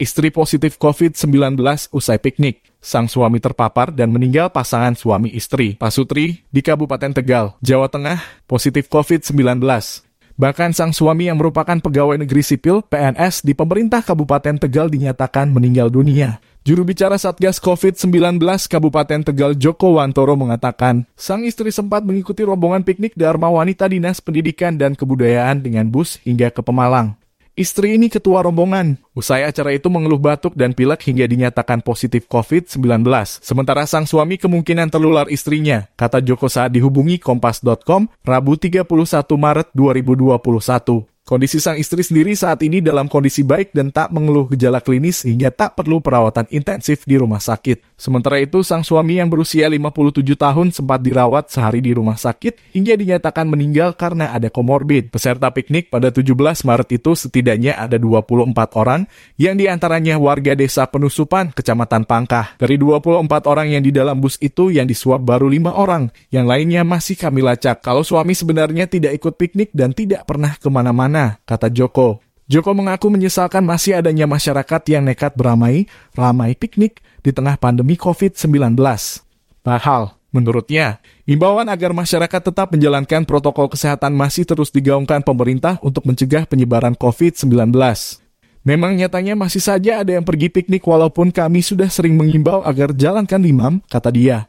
Istri positif COVID-19 usai piknik. Sang suami terpapar dan meninggal pasangan suami istri. Pasutri di Kabupaten Tegal, Jawa Tengah, positif COVID-19. Bahkan sang suami yang merupakan pegawai negeri sipil PNS di pemerintah Kabupaten Tegal dinyatakan meninggal dunia. Juru bicara Satgas COVID-19 Kabupaten Tegal Joko Wantoro mengatakan, sang istri sempat mengikuti rombongan piknik Dharma Wanita Dinas Pendidikan dan Kebudayaan dengan bus hingga ke Pemalang. Istri ini ketua rombongan. Usai acara itu mengeluh batuk dan pilek hingga dinyatakan positif COVID-19. Sementara sang suami kemungkinan terlular istrinya, kata Joko saat dihubungi Kompas.com Rabu 31 Maret 2021. Kondisi sang istri sendiri saat ini dalam kondisi baik dan tak mengeluh gejala klinis hingga tak perlu perawatan intensif di rumah sakit. Sementara itu, sang suami yang berusia 57 tahun sempat dirawat sehari di rumah sakit hingga dinyatakan meninggal karena ada komorbid. Peserta piknik pada 17 Maret itu setidaknya ada 24 orang yang di antaranya warga desa Penusupan, Kecamatan Pangkah. Dari 24 orang yang di dalam bus itu yang disuap baru 5 orang, yang lainnya masih kami lacak. Kalau suami sebenarnya tidak ikut piknik dan tidak pernah ke mana-mana kata Joko. Joko mengaku menyesalkan masih adanya masyarakat yang nekat beramai, ramai piknik di tengah pandemi COVID-19. Padahal, menurutnya, imbauan agar masyarakat tetap menjalankan protokol kesehatan masih terus digaungkan pemerintah untuk mencegah penyebaran COVID-19. Memang nyatanya masih saja ada yang pergi piknik walaupun kami sudah sering mengimbau agar jalankan limam, kata dia.